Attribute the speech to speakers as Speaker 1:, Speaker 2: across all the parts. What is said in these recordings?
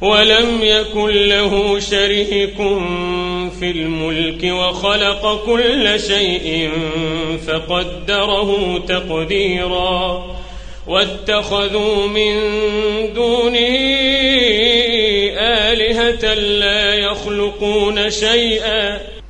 Speaker 1: ولم يكن له شريك في الملك وخلق كل شيء فقدره تقديرا واتخذوا من دونه آلهة لا يخلقون شيئا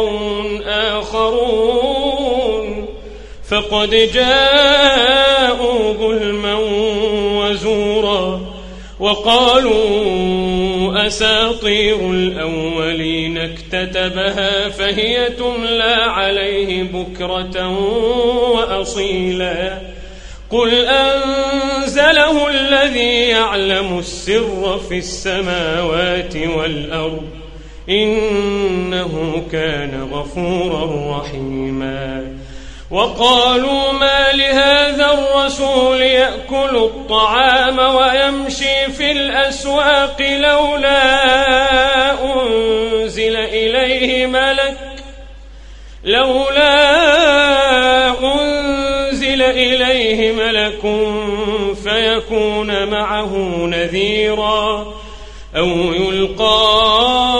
Speaker 1: قوم آخرون فقد جاءوا ظلما وزورا وقالوا أساطير الأولين اكتتبها فهي تملى عليه بكرة وأصيلا قل أنزله الذي يعلم السر في السماوات والأرض إنه كان غفورا رحيما. وقالوا ما لهذا الرسول يأكل الطعام ويمشي في الأسواق لولا أنزل إليه ملك لولا أنزل إليه ملك فيكون معه نذيرا أو يلقى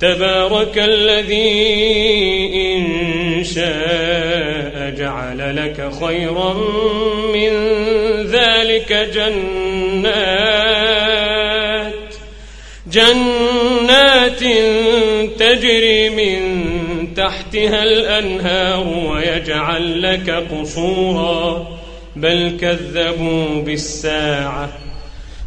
Speaker 1: تبارك الذي إن شاء جعل لك خيرا من ذلك جنات جنات تجري من تحتها الأنهار ويجعل لك قصورا بل كذبوا بالساعة.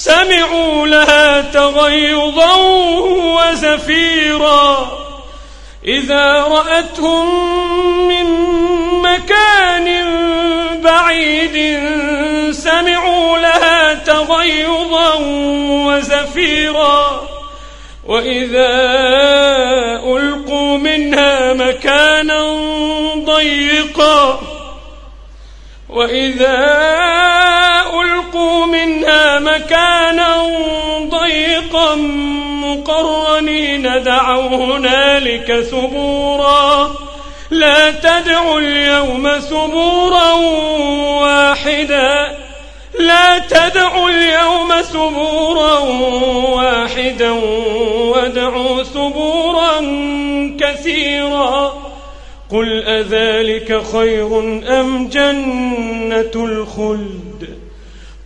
Speaker 1: سمعوا لها تغيظا وزفيرا. إذا رأتهم من مكان بعيد سمعوا لها تغيظا وزفيرا. وإذا ألقوا منها مكانا ضيقا. وإذا منها مكانا ضيقا مقرنين دعوا هنالك ثبورا. لا تدعوا اليوم ثبورا واحدا. لا تدعوا اليوم ثبورا واحدا وادعوا ثبورا كثيرا. قل أذلك خير أم جنة الخلد؟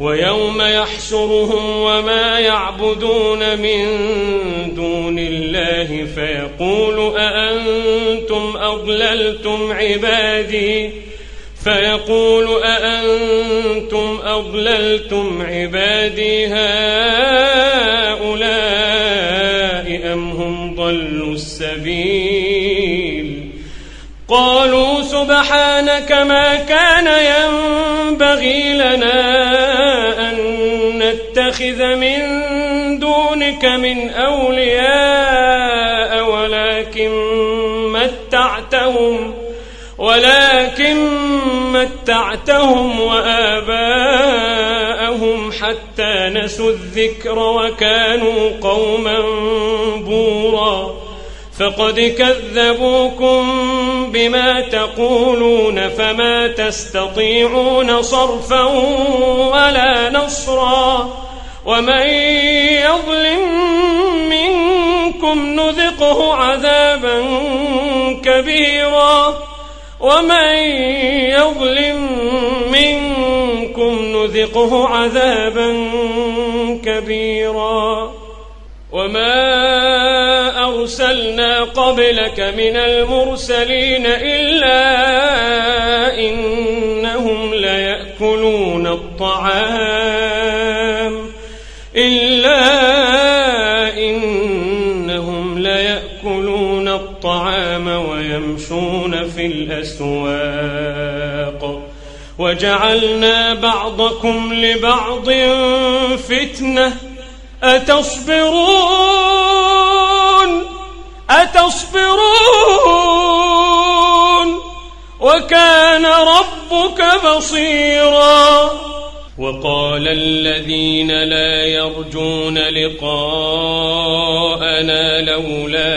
Speaker 1: ويوم يحشرهم وما يعبدون من دون الله فيقول أأنتم أضللتم عبادي؟ فيقول أأنتم أضللتم عبادي هؤلاء أم هم ضلوا السبيل؟ قالوا سبحانك ما كان ينبغي لنا نتخذ من دونك من أولياء ولكن متعتهم ولكن متعتهم وآباءهم حتى نسوا الذكر وكانوا قوما بورا. فقد كذبوكم بما تقولون فما تستطيعون صرفا ولا نصرا. ومن يظلم منكم نذقه عذابا كبيرا ومن يظلم منكم نذقه عذابا كبيرا وما أرسلنا قبلك من المرسلين إلا إنهم ليأكلون الطعام ويمشون في الأسواق. وجعلنا بعضكم لبعض فتنة. أتصبرون؟ أتصبرون؟ وكان ربك بصيراً. وقال الذين لا يرجون لقاءنا لولا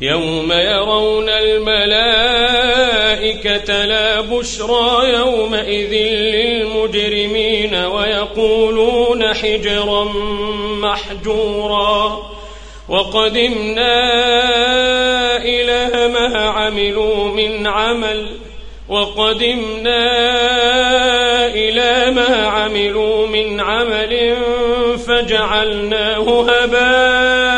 Speaker 1: يوم يرون الملائكة لا بشرى يومئذ للمجرمين ويقولون حجرا محجورا. وقدمنا إلى ما عملوا من عمل. وقدمنا إلى ما عملوا من عمل فجعلناه هباء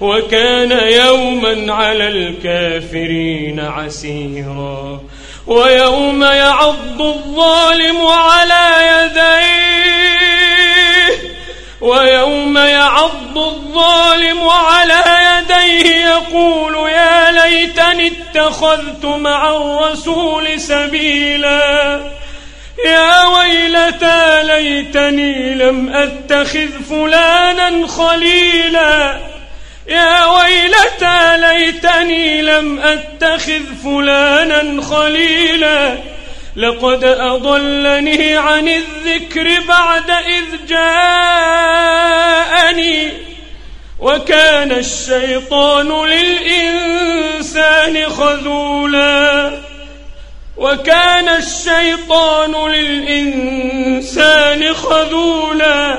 Speaker 1: وكان يوما على الكافرين عسيرا ويوم يعض الظالم على يديه ويوم يعض الظالم على يديه يقول يا ليتني اتخذت مع الرسول سبيلا يا ويلتى ليتني لم أتخذ فلانا خليلا يا ويلتى ليتني لم أتخذ فلانا خليلا. لقد أضلني عن الذكر بعد إذ جاءني. وكان الشيطان للإنسان خذولا. وكان الشيطان للإنسان خذولا.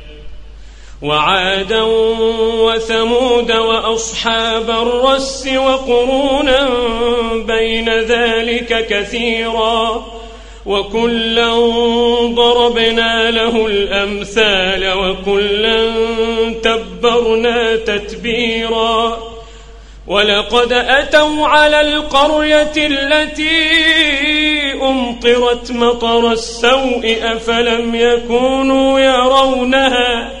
Speaker 1: وعادا وثمود وأصحاب الرس وقرونا بين ذلك كثيرا وكلا ضربنا له الأمثال وكلا تبرنا تتبيرا ولقد أتوا على القرية التي أمطرت مطر السوء أفلم يكونوا يرونها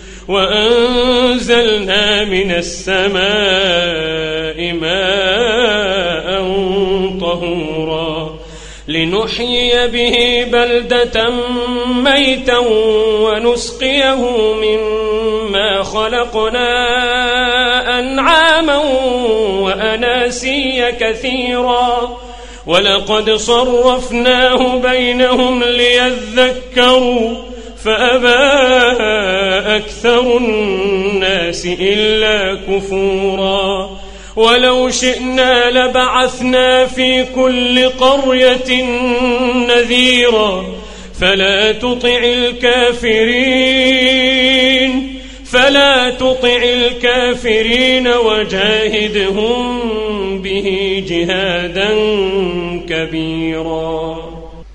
Speaker 1: وأنزلنا من السماء ماء طهورا لنحيي به بلدة ميتا ونسقيه مما خلقنا أنعاما وأناسيا كثيرا ولقد صرفناه بينهم ليذكروا فأبى أكثر الناس إلا كفورا. ولو شئنا لبعثنا في كل قرية نذيرا. فلا تطع الكافرين. فلا تطع الكافرين وجاهدهم به جهادا كبيرا.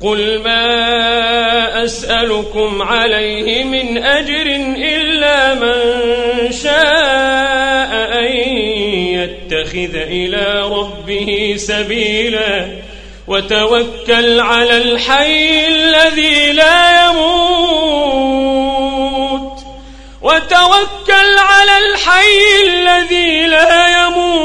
Speaker 1: قل ما أسألكم عليه من أجر إلا من شاء أن يتخذ إلى ربه سبيلا وتوكل على الحي الذي لا يموت وتوكل على الحي الذي لا يموت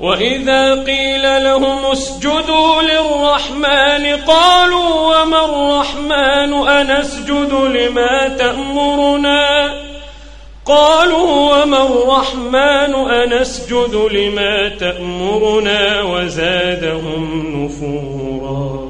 Speaker 1: وإذا قيل لهم اسجدوا للرحمن قالوا وما الرحمن أنسجد لما تأمرنا قالوا وما الرحمن أنسجد لما تأمرنا وزادهم نفورا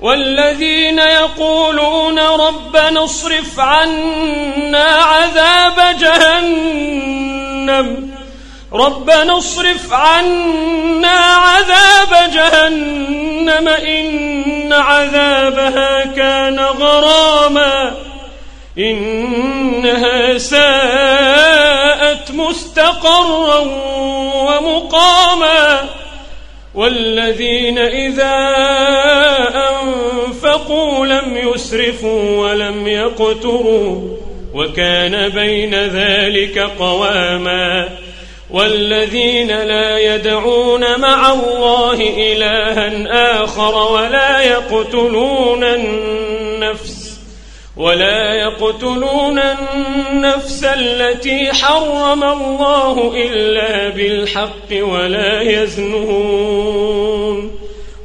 Speaker 1: والذين يقولون ربنا اصرف عنا عذاب جهنم. ربنا اصرف عنا عذاب جهنم. إن عذابها كان غراما. إنها ساءت مستقرا ومقاما. والذين إذا لم يسرفوا ولم يقتروا وكان بين ذلك قواما والذين لا يدعون مع الله إلها آخر ولا يقتلون النفس ولا يقتلون النفس التي حرم الله إلا بالحق ولا يزنون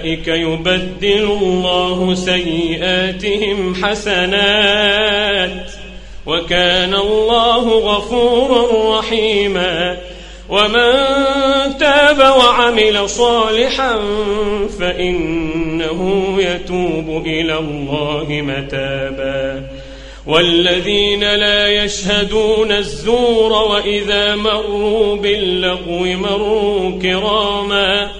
Speaker 1: أولئك يبدل الله سيئاتهم حسنات وكان الله غفورا رحيما ومن تاب وعمل صالحا فإنه يتوب إلى الله متابا والذين لا يشهدون الزور وإذا مروا باللغو مروا كراما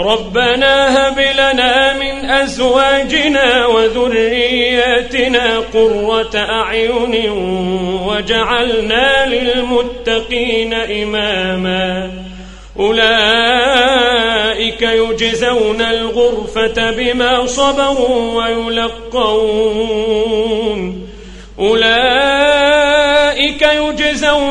Speaker 1: ربنا هب لنا من أزواجنا وذرياتنا قرة أعين وجعلنا للمتقين إماما. أولئك يجزون الغرفة بما صبروا ويلقون. أولئك